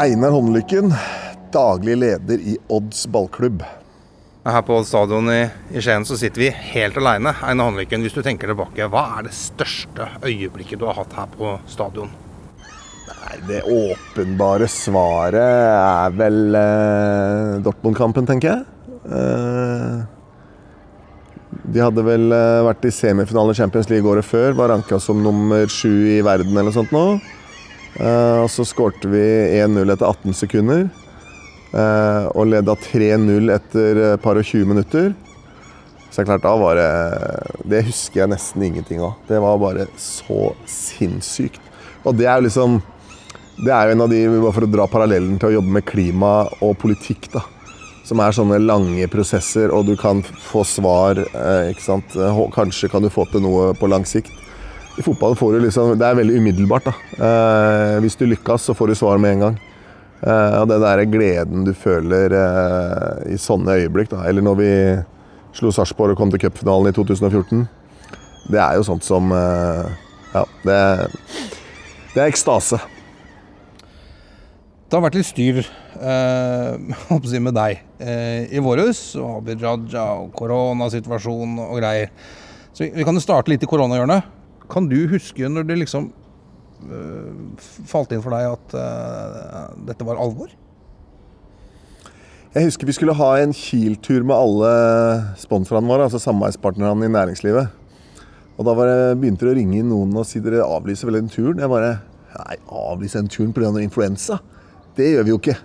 Einar Håndlykken, daglig leder i Odds ballklubb. Her på Odds stadion i, i Skien så sitter vi helt aleine. Einar Håndlykken, hvis du tenker tilbake, hva er det største øyeblikket du har hatt her på stadion? Nei, Det åpenbare svaret er vel eh, Dortmund-kampen, tenker jeg. Eh, de hadde vel eh, vært i semifinale Champions League året før. Var ranka som nummer sju i verden eller noe sånt nå. Eh, og så skårte vi 1-0 etter 18 sekunder. eh, og leda 3-0 etter et par og 20 minutter. Så klart, da var det Det husker jeg nesten ingenting av. Det var bare så sinnssykt. Og det er jo liksom Det er jo en av de, bare for å dra parallellen til å jobbe med klima og politikk, da. Som er sånne lange prosesser, og du kan få svar. Eh? Eh, Kanskje kan du få til noe på lang sikt. I fotball får du liksom Det er veldig umiddelbart, da. Eh, hvis du lykkes, så får du svar med en gang. Eh, og den der gleden du føler eh, i sånne øyeblikk, da. Eller når vi slo Sarpsborg og kom til cupfinalen i 2014. Det er jo sånt som Ja, det, det er ekstase. Det har vært litt styr eh, med deg eh, i våres. og Abid Raja og koronasituasjon og greier. Så vi, vi kan jo starte litt i koronahjørnet. Kan du huske når det liksom eh, falt inn for deg at eh, dette var alvor? Jeg husker vi skulle ha en Kiel-tur med alle sponsorene våre, altså samarbeidspartnerne i næringslivet. Og da det, begynte det å ringe inn noen og si dere avlyser vel den turen. Jeg bare Nei, avlyse den turen pga. influensa? Det gjør vi jo ikke.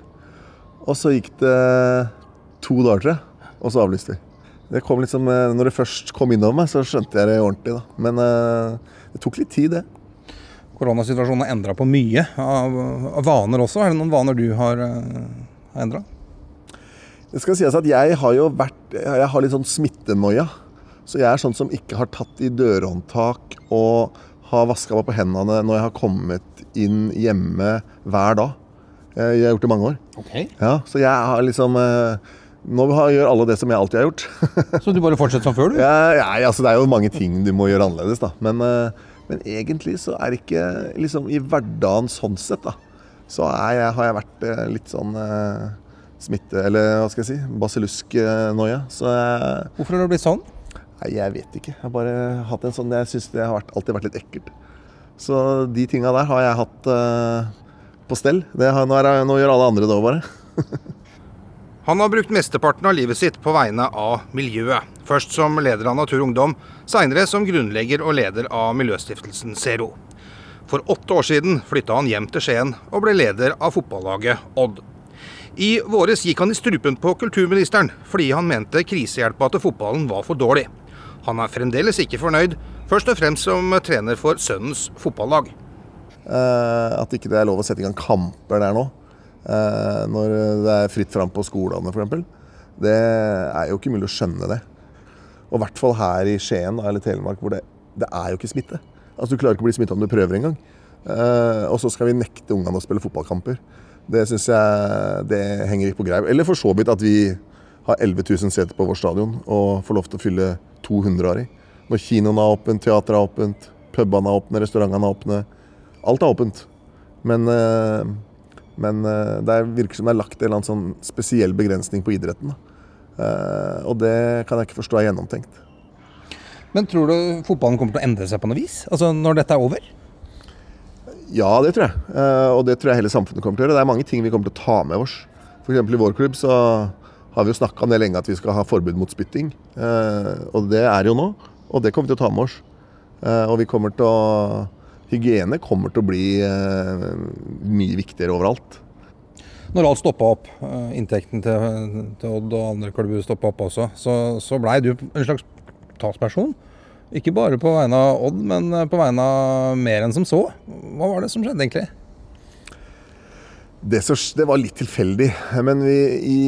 Og så gikk det to dager, tror jeg, og så avlyste vi. Det kom liksom, eh, når det først kom innover meg, så skjønte jeg det ordentlig. da. Men eh, det tok litt tid, det. Koronasituasjonen har endra på mye av, av vaner også. Er det noen vaner du har, uh, endra? Det skal sies at jeg har jo vært Jeg har litt sånn smittenoia. Så jeg er sånn som ikke har tatt i dørhåndtak og har vaska meg på hendene når jeg har kommet inn hjemme hver dag. Eh, Jeg har gjort det i mange år. Ja, så jeg har liksom eh, Nå har- gjør alle det som jeg alltid har gjort. Så du bare fortsetter som før, du? Ja, ja, altså det er jo mange ting du må gjøre annerledes, da. Men, eh, men egentlig så er det ikke liksom i hverdagen sånn sett, da. Så er jeg, har jeg vært eh, litt sånn eh, smitte... Eller hva skal jeg si? Basillusk-noia. Så jeg, Hvorfor har det blitt sånn? nei, jeg vet ikke. Jeg har bare hatt en sånn Jeg syns det har vært, alltid vært litt ekkelt. Så de tinga der har jeg hatt eh, på stell. Det har, nå, er, nå gjør alle andre det òg, bare. Han har brukt mesteparten av livet sitt på vegne av miljøet. Først som leder av Natur Ungdom, seinere som grunnlegger og leder av miljøstiftelsen Zero. For åtte år siden flytta han hjem til Skien og ble leder av fotballaget Odd. I våres gikk han i strupen på kulturministeren fordi han mente krisehjelpa til fotballen var for dårlig. Han er fremdeles ikke fornøyd, først og fremst som trener for sønnens fotballag. Eh, at ikke det er lov å sette i gang kamper der nå. Eh, når det er fritt fram på skolene f.eks. Det er jo ikke mulig å skjønne det. Og i hvert fall her i Skien eller Telemark hvor det, det er jo ikke smitte. Altså Du klarer ikke å bli smitta om du prøver engang. Uh, og så skal vi nekte ungene å spille fotballkamper. Det syns jeg det henger ikke på greip. Eller for så vidt at vi har 11 000 seter på vår stadion og får lov til å fylle 200 av dem. Når kinoen er åpent, teateret er åpent, pubene er åpne, restaurantene er åpne. Alt er åpent. Men, eh, men eh, det er- virker som det er lagt en eller annen sånn spesiell begrensning på idretten. Eh, og det kan jeg ikke forstå er gjennomtenkt. Men tror du fotballen kommer til å endre seg på noe vis? Altså når dette er over? Ja, det tror jeg. Eh, og det tror jeg hele samfunnet kommer til å gjøre. Det er mange ting vi kommer til å ta med oss. F.eks. i vår klubb så har vi jo snakka om det lenge at vi skal ha forbud mot spytting. Og det er jo nå. Og det kommer vi til å ta med oss. Og vi kommer til å Hygiene kommer til å bli eh, mye viktigere overalt. Når alt stoppa opp, eh, inntekten til, til Odd og andre klubber stoppa opp også, så, så blei du en slags talsperson. Ikke bare på vegne av Odd, men eh, på vegne av mer enn som så. Hva var det som skjedde egentlig? Det, så, det var litt tilfeldig. Men vi, i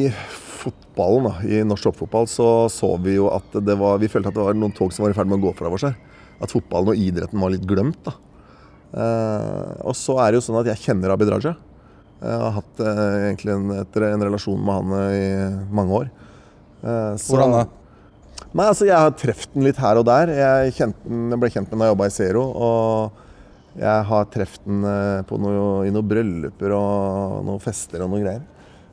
fotballen, da, i norsk toppfotball, så så vi jo at det var Vi følte at det var noen tog som var i ferd med å gå fra oss her. At fotballen og idretten var litt glemt. da. Eh, og så er det jo sånn at jeg kjenner Abid Raja. Jeg har hatt eh, egentlig en, en relasjon med han eh, i mange år. Så- Hvordan da? Nei, altså Jeg har truffet den litt her og der. Jeg, den, jeg ble kjent med den da jeg jobba i Zero. Og Jeg har truffet den noe, i noen brylluper og noen fester og noen greier.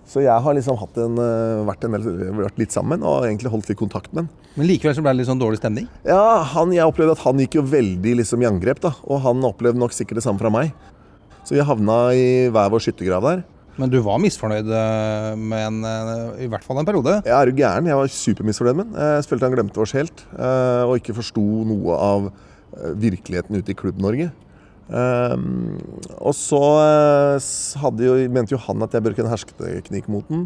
Så jeg har liksom en, eh, vært, en vært litt sammen og egentlig holdt litt kontakt med ham. Men likevel så ble det litt sånn dårlig stemning? Ja, han, jeg opplevde at han gikk jo veldig liksom i angrep, da. Og han opplevde nok sikkert det samme fra meg. Så vi havna i hver vår skyttergrav der. Men du var misfornøyd eh, med en, eh, i hvert fall en periode? Jeg er jo gæren. Jeg var supermisfornøyd med den. Jeg følte han glemte oss helt. Og ikke forsto noe av virkeligheten ute i Klubb-Norge. Um, og så eh, jo, mente jo han at jeg brukte en hersketeknikk mot den.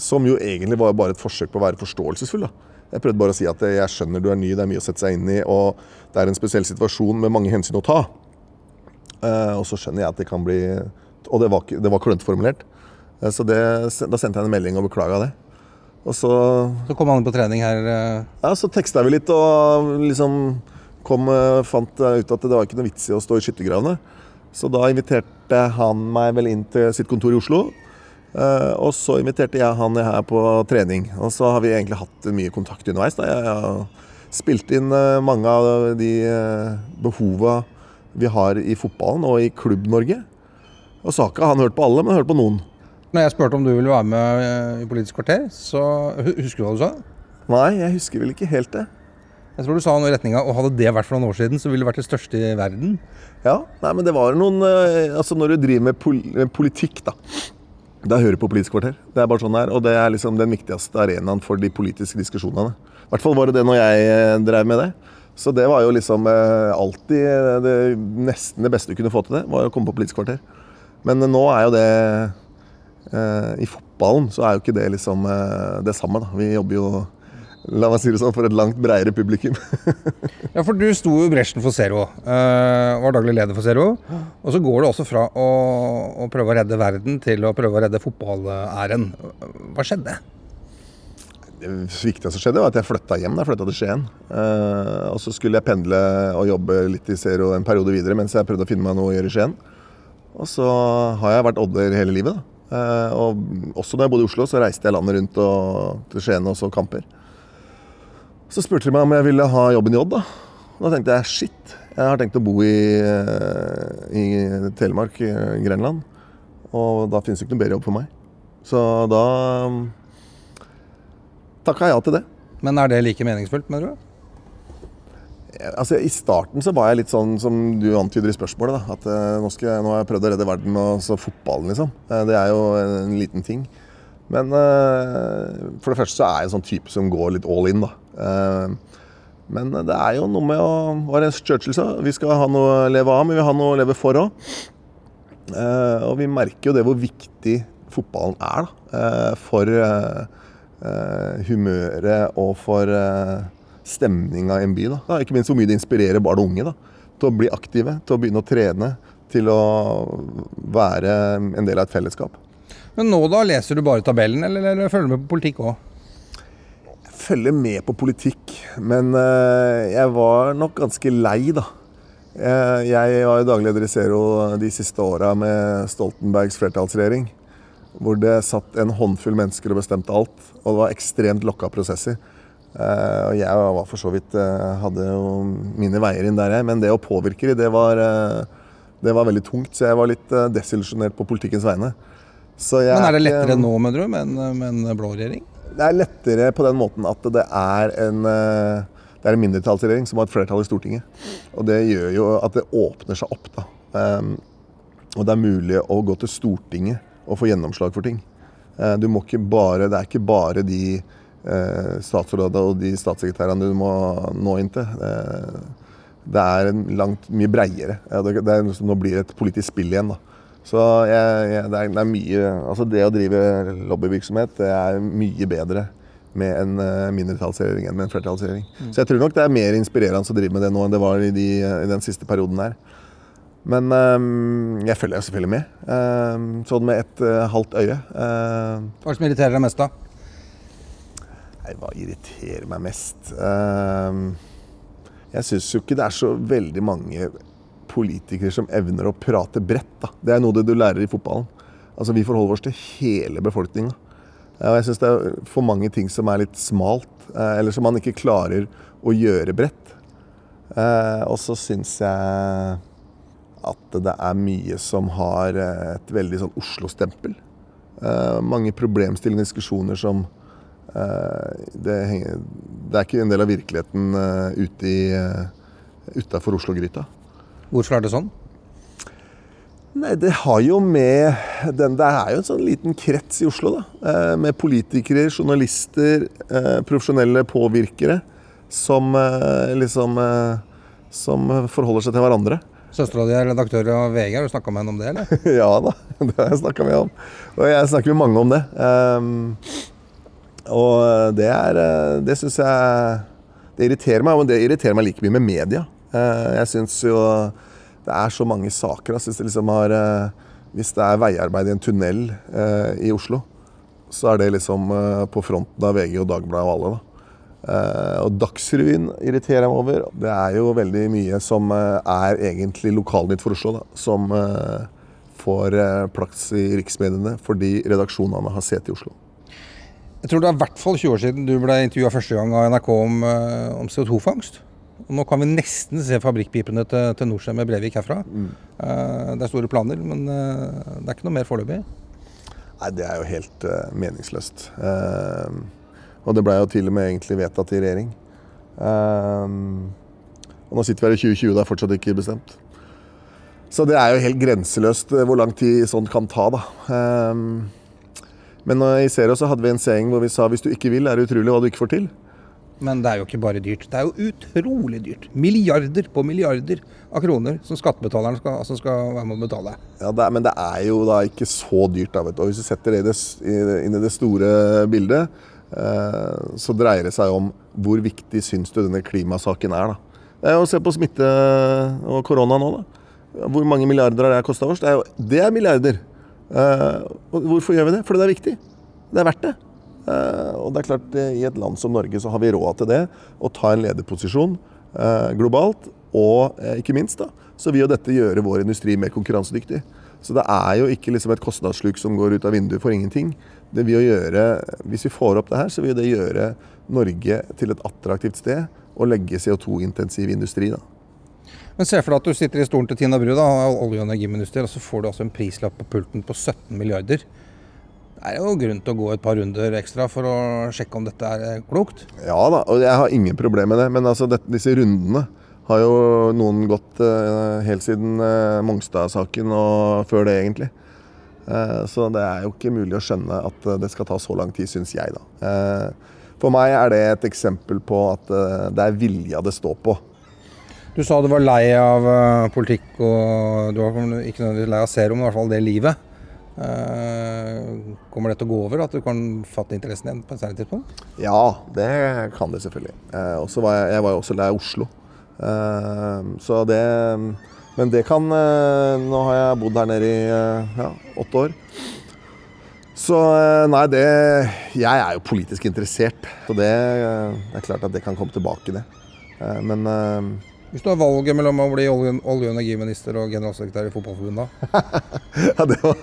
Som jo egentlig var bare et forsøk på å være forståelsesfull. da. Jeg prøvde bare å si at eh, jeg skjønner du er ny, det er mye å sette seg inn i, og det er en spesiell situasjon med mange hensyn å ta. Uh, og så skjønner jeg at det kan bli Og det var, det var klønete formulert. Uh, så det, da sendte jeg en melding og beklaga det. Og så, Så kom han på trening her. Uh... ja, så teksta vi litt og liksom kom, eh, fant ut at det var ikke noe vits i å stå i skyttergravene. Så da inviterte han meg vel inn til sitt kontor i Oslo. Eh, og så inviterte jeg han her på trening. Og så har vi egentlig hatt mye kontakt underveis. Da. Jeg har spilt inn eh, mange av de eh, behova vi har i fotballen og i Klubb-Norge. Og så har ikke han hørt på alle, men hørt på noen. Når jeg spurte om du ville være med eh, i Politisk kvarter, så husker du hva du sa? Nei, jeg husker vel ikke helt det. Jeg tror du sa noe i retninga og hadde det vært for noen år siden, så ville det vært det største i verden. Ja, nei, men det var noen eh, Altså når du driver med, pol med politikk, da. Da hører du på Politisk kvarter. Det er bare sånn det er, Og det er liksom den viktigste arenaen for de politiske diskusjonene. I hvert fall var det det når jeg eh, drev med det. Så det var jo liksom eh, alltid det, nesten det beste du kunne få til det, var å komme på Politisk kvarter. Men nå er jo det I fotballen så er jo ikke det liksom det samme, da. Vi jobber jo La meg si det sånn, for et langt bredere publikum. Ja, for du sto jo i bresjen for Zero. eh, var daglig leder for Zero. Og så går det også fra å, å prøve å redde verden til å prøve å redde fotballæren. Hva skjedde? Det viktigste som skjedde, var at jeg flytta hjem. Jeg flytta til Skien. Eh, og så skulle jeg pendle og jobbe litt i Zero en periode videre mens jeg prøvde å finne meg noe å gjøre i Skien. Og så har jeg vært odder hele livet. da. Eh, og også da jeg bodde i Oslo, så reiste jeg landet rundt og, til Skien og så kamper. Så spurte de meg om jeg ville ha jobben i Odd. Da Da tenkte jeg shit, jeg har tenkt å bo i, eh, i Telemark, i Grenland. Og da finnes det ikke noe bedre jobb for meg. Så da takka jeg ja til det. Men er det like meningsfullt, mener du? Altså, I starten så var jeg litt sånn som du antyder i spørsmålet. Da. At eh, nå, skal jeg, nå har jeg prøvd å redde verden, og så fotballen, liksom. Eh, det er jo en liten ting. Men uh, for det første så er jeg en sånn type som går litt all in, da. Eh, men det er jo noe med å Hva det Churchill sa? Vi skal ha noe å leve av, men vi vil ha noe å leve for òg. Eh, og vi merker jo det hvor viktig fotballen er da, eh, for humøret og for stemninga i en by. Da, Ikke minst hvor mye det inspirerer barn og unge da, til å bli aktive, til å begynne å trene, til å være en del av et fellesskap. Men nå da, leser du bare tabellen, eller, eller følger du med på politikk òg? Jeg følger med på politikk, men eh, jeg var nok ganske lei, da. Eh, jeg var jo daglig leder i Zero de siste åra med Stoltenbergs flertallsregjering. Hvor det satt en håndfull mennesker og bestemte alt. Og det var ekstremt lokka prosesser. Eh, og jeg var for så vidt hadde jo mine veier inn der, jeg. Men det å påvirke de, det var, det var veldig tungt. Så jeg var litt desillusjonert på politikkens vegne. Så jeg Men er det lettere nå, mener du, med en, med en blå regjering? Det er lettere på den måten at det er en, eh, det er en mindretallsregjering som har et flertall i Stortinget. Og det gjør jo at det åpner seg opp. da. Um, og det er mulig å gå til Stortinget og få gjennomslag for ting. Uh, du må ikke bare, det er ikke bare de uh, statsrådene og de statssekretærene du må nå inn til. Uh, det er langt mye breiere. Det, det er, nå blir det et politisk spill igjen. da. Så jeg, jeg, det, er, det er mye Altså det å drive lobbyvirksomhet, det er mye bedre med en uh, mindretallsregjering enn med en flertallsregjering. Så jeg tror nok det er mer inspirerende å drive med det nå enn det var i, de, i den siste perioden der. Men um, jeg følger jo selvfølgelig med. Um, sånn med et uh, halvt øye. Uh, Hva som irriterer deg mest, da? Nei, hva irriterer meg mest? Uh, jeg syns jo ikke det er så veldig mange politikere som evner å prate bredt. Da. Det er noe du lærer i fotballen. Altså, Vi forholder oss til hele befolkninga. Jeg syns det er for mange ting som er litt smalt, eh, eller som man ikke klarer å gjøre bredt. Eh, og så syns jeg at det er mye som har eh, et veldig sånn Oslo-stempel. Mange problemstillinger og diskusjoner som det, henger, det, er ikke en del av virkeligheten uh, ute uh, Oslo-gryta. Hvorfor er det sånn? Nei, Det har jo med den, Det er jo en sånn liten krets i Oslo, da. Eh, med politikere, journalister, eh, profesjonelle påvirkere som eh, liksom Som forholder seg til hverandre. Søstera di er redaktør av VG, har du snakka med henne om det, eller? ja da, det har jeg snakka med om. Og jeg snakker med mange om det. Um, og det er Det syns jeg Det irriterer meg, men det irriterer meg like mye med media. Uh, jeg syns jo det er så mange saker. Jeg det liksom har, uh, hvis det er veiarbeid i en tunnel uh, i Oslo, så er det liksom på fronten av VG og Dagbladet og alle. da. Og Dagsrevyen irriterer jeg meg over. Det er jo veldig mye som er egentlig lokalnytt for Oslo, da, som får plass i riksmediene fordi redaksjonene har sete i Oslo. Jeg tror det er i hvert fall 20 år siden du ble intervjua første gang av NRK om, om CO2-fangst. Nå kan vi nesten se fabrikkpipene til, til Norcem med Brevik herfra. Mm. det er store planer, men det er ikke noe mer foreløpig? Nei, det er jo helt meningsløst. Uh, og det blei jo til og med egentlig vedtatt i regjering. Uh, og nå sitter vi her i 2020, det er fortsatt ikke bestemt. Så det er jo helt grenseløst eh, hvor lang tid sånt kan ta, da. Men i Zero så hadde vi en seing hvor vi sa hvis du ikke vil, er det utrolig hva du ikke får til. Men det er jo ikke bare dyrt. Det er jo utrolig dyrt. Milliarder på milliarder av kroner som skattebetalerne skal, altså skal være med å betale. Ja, det er, Men det er jo da ikke så dyrt. da, vet du. Og Hvis du setter det inn i det store bildet, Eh, så dreier det seg om hvor viktig syns du denne klimasaken er. da. Det er jo å Se på smitte og korona nå. da. Hvor mange milliarder har det kosta oss? Det er, jo, det er milliarder. Uh, hvorfor gjør vi det? Fordi det er viktig. Det er verdt det. Uh, og det er klart, I et land som Norge så har vi råd til det. Å ta en lederposisjon uh, globalt. Og ikke minst da, så vil jo dette gjøre vår industri mer konkurransedyktig. Så det er jo ikke liksom et kostnadssluk som går ut av vinduet for ingenting. Det vil gjøre, Hvis vi får opp det her, så vil det gjøre Norge til et attraktivt sted å legge CO2-intensiv industri. da. Men Se for deg at du sitter i stolen til Tina Bru, da, olje- og energiminister, og så får du altså en prislapp på pulten på 17 milliarder. Det er jo grunn til å gå et par runder ekstra for å sjekke om dette er klokt? Ja da, og jeg har ingen problemer med det. Men altså, dette, disse rundene har jo noen gått eh, helt siden eh, Mongstad-saken og før det, egentlig. Eh, så det er jo ikke mulig å skjønne at det skal ta så lang tid, syns jeg, da. for meg er det et eksempel på at det er vilja det står på. Du sa du var lei av politikk, og du var ikke nødvendigvis lei av serum, men i hvert fall det livet. Kommer det til å gå over, at du kan fatte interessen igjen på et senere tidspunkt? Ja, det kan det selvfølgelig. var jeg, jeg var jo også lei Oslo. Ehm, så det Men det kan eh, Nå har jeg bodd her nede i eh, ja, åtte år. Så eh, nei, det Jeg er jo politisk interessert. Så det, det er klart at det kan komme tilbake, det. Men Hvis du har valget mellom å bli olje- og energiminister og generalsekretær i Fotballforbundet, da? ja, det var,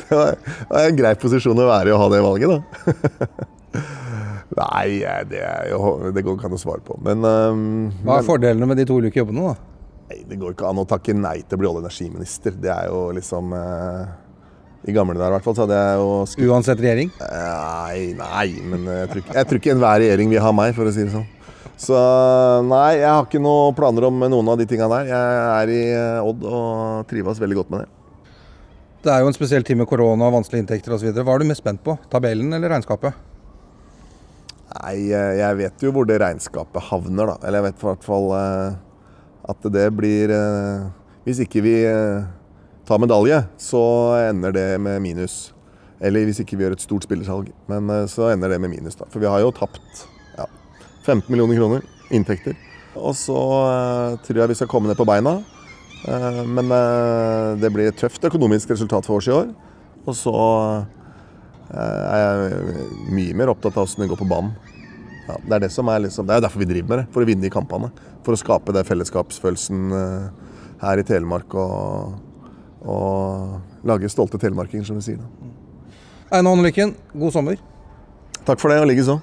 det var, en grei posisjon å være i å ha det valget, da. Nei, det, jo, det går ikke an å svare på. Men, um, Hva er fordelene med de to ulike jobbene, da? Nei, Det går ikke an å takke nei til å bli olje- og energiminister. Det er jo liksom uh, I gamle dager i hvert fall så hadde jeg jo skutt. Uansett regjering? Nei, nei, men jeg tror, ikke, jeg tror ikke enhver regjering vil ha meg, for å si det sånn. Så nei, jeg har ikke noen planer om noen av de tinga der. Jeg er i eh, Odd og trives veldig godt med det. Det er jo en spesiell tid med korona og vanskelige inntekter osv. Hva er du mest spent på? Tabellen eller regnskapet? Nei, jeg vet jo hvor det regnskapet havner, da. Eller jeg vet i hvert fall eh, at det blir eh, Hvis ikke vi eh, tar medalje, så ender det med minus. Eller hvis ikke vi gjør et stort spillersalg. Men så ender det med minus, da. For vi har jo tapt 15 millioner kroner inntekter. Og så tror jeg vi skal komme ned på beina. Men det blir et tøft økonomisk resultat for oss i år. Og så Eh, er jeg mye mer opptatt av åssen det går på banen. Ja, det er det som er liksom, det er derfor vi driver med det, for å vinne de kampene. For å skape den fellesskapsfølelsen eh, her i Telemark og, og lage stolte telemarkinger, som vi sier. Einar Håndelykken, god sommer. Takk for det, og likeså.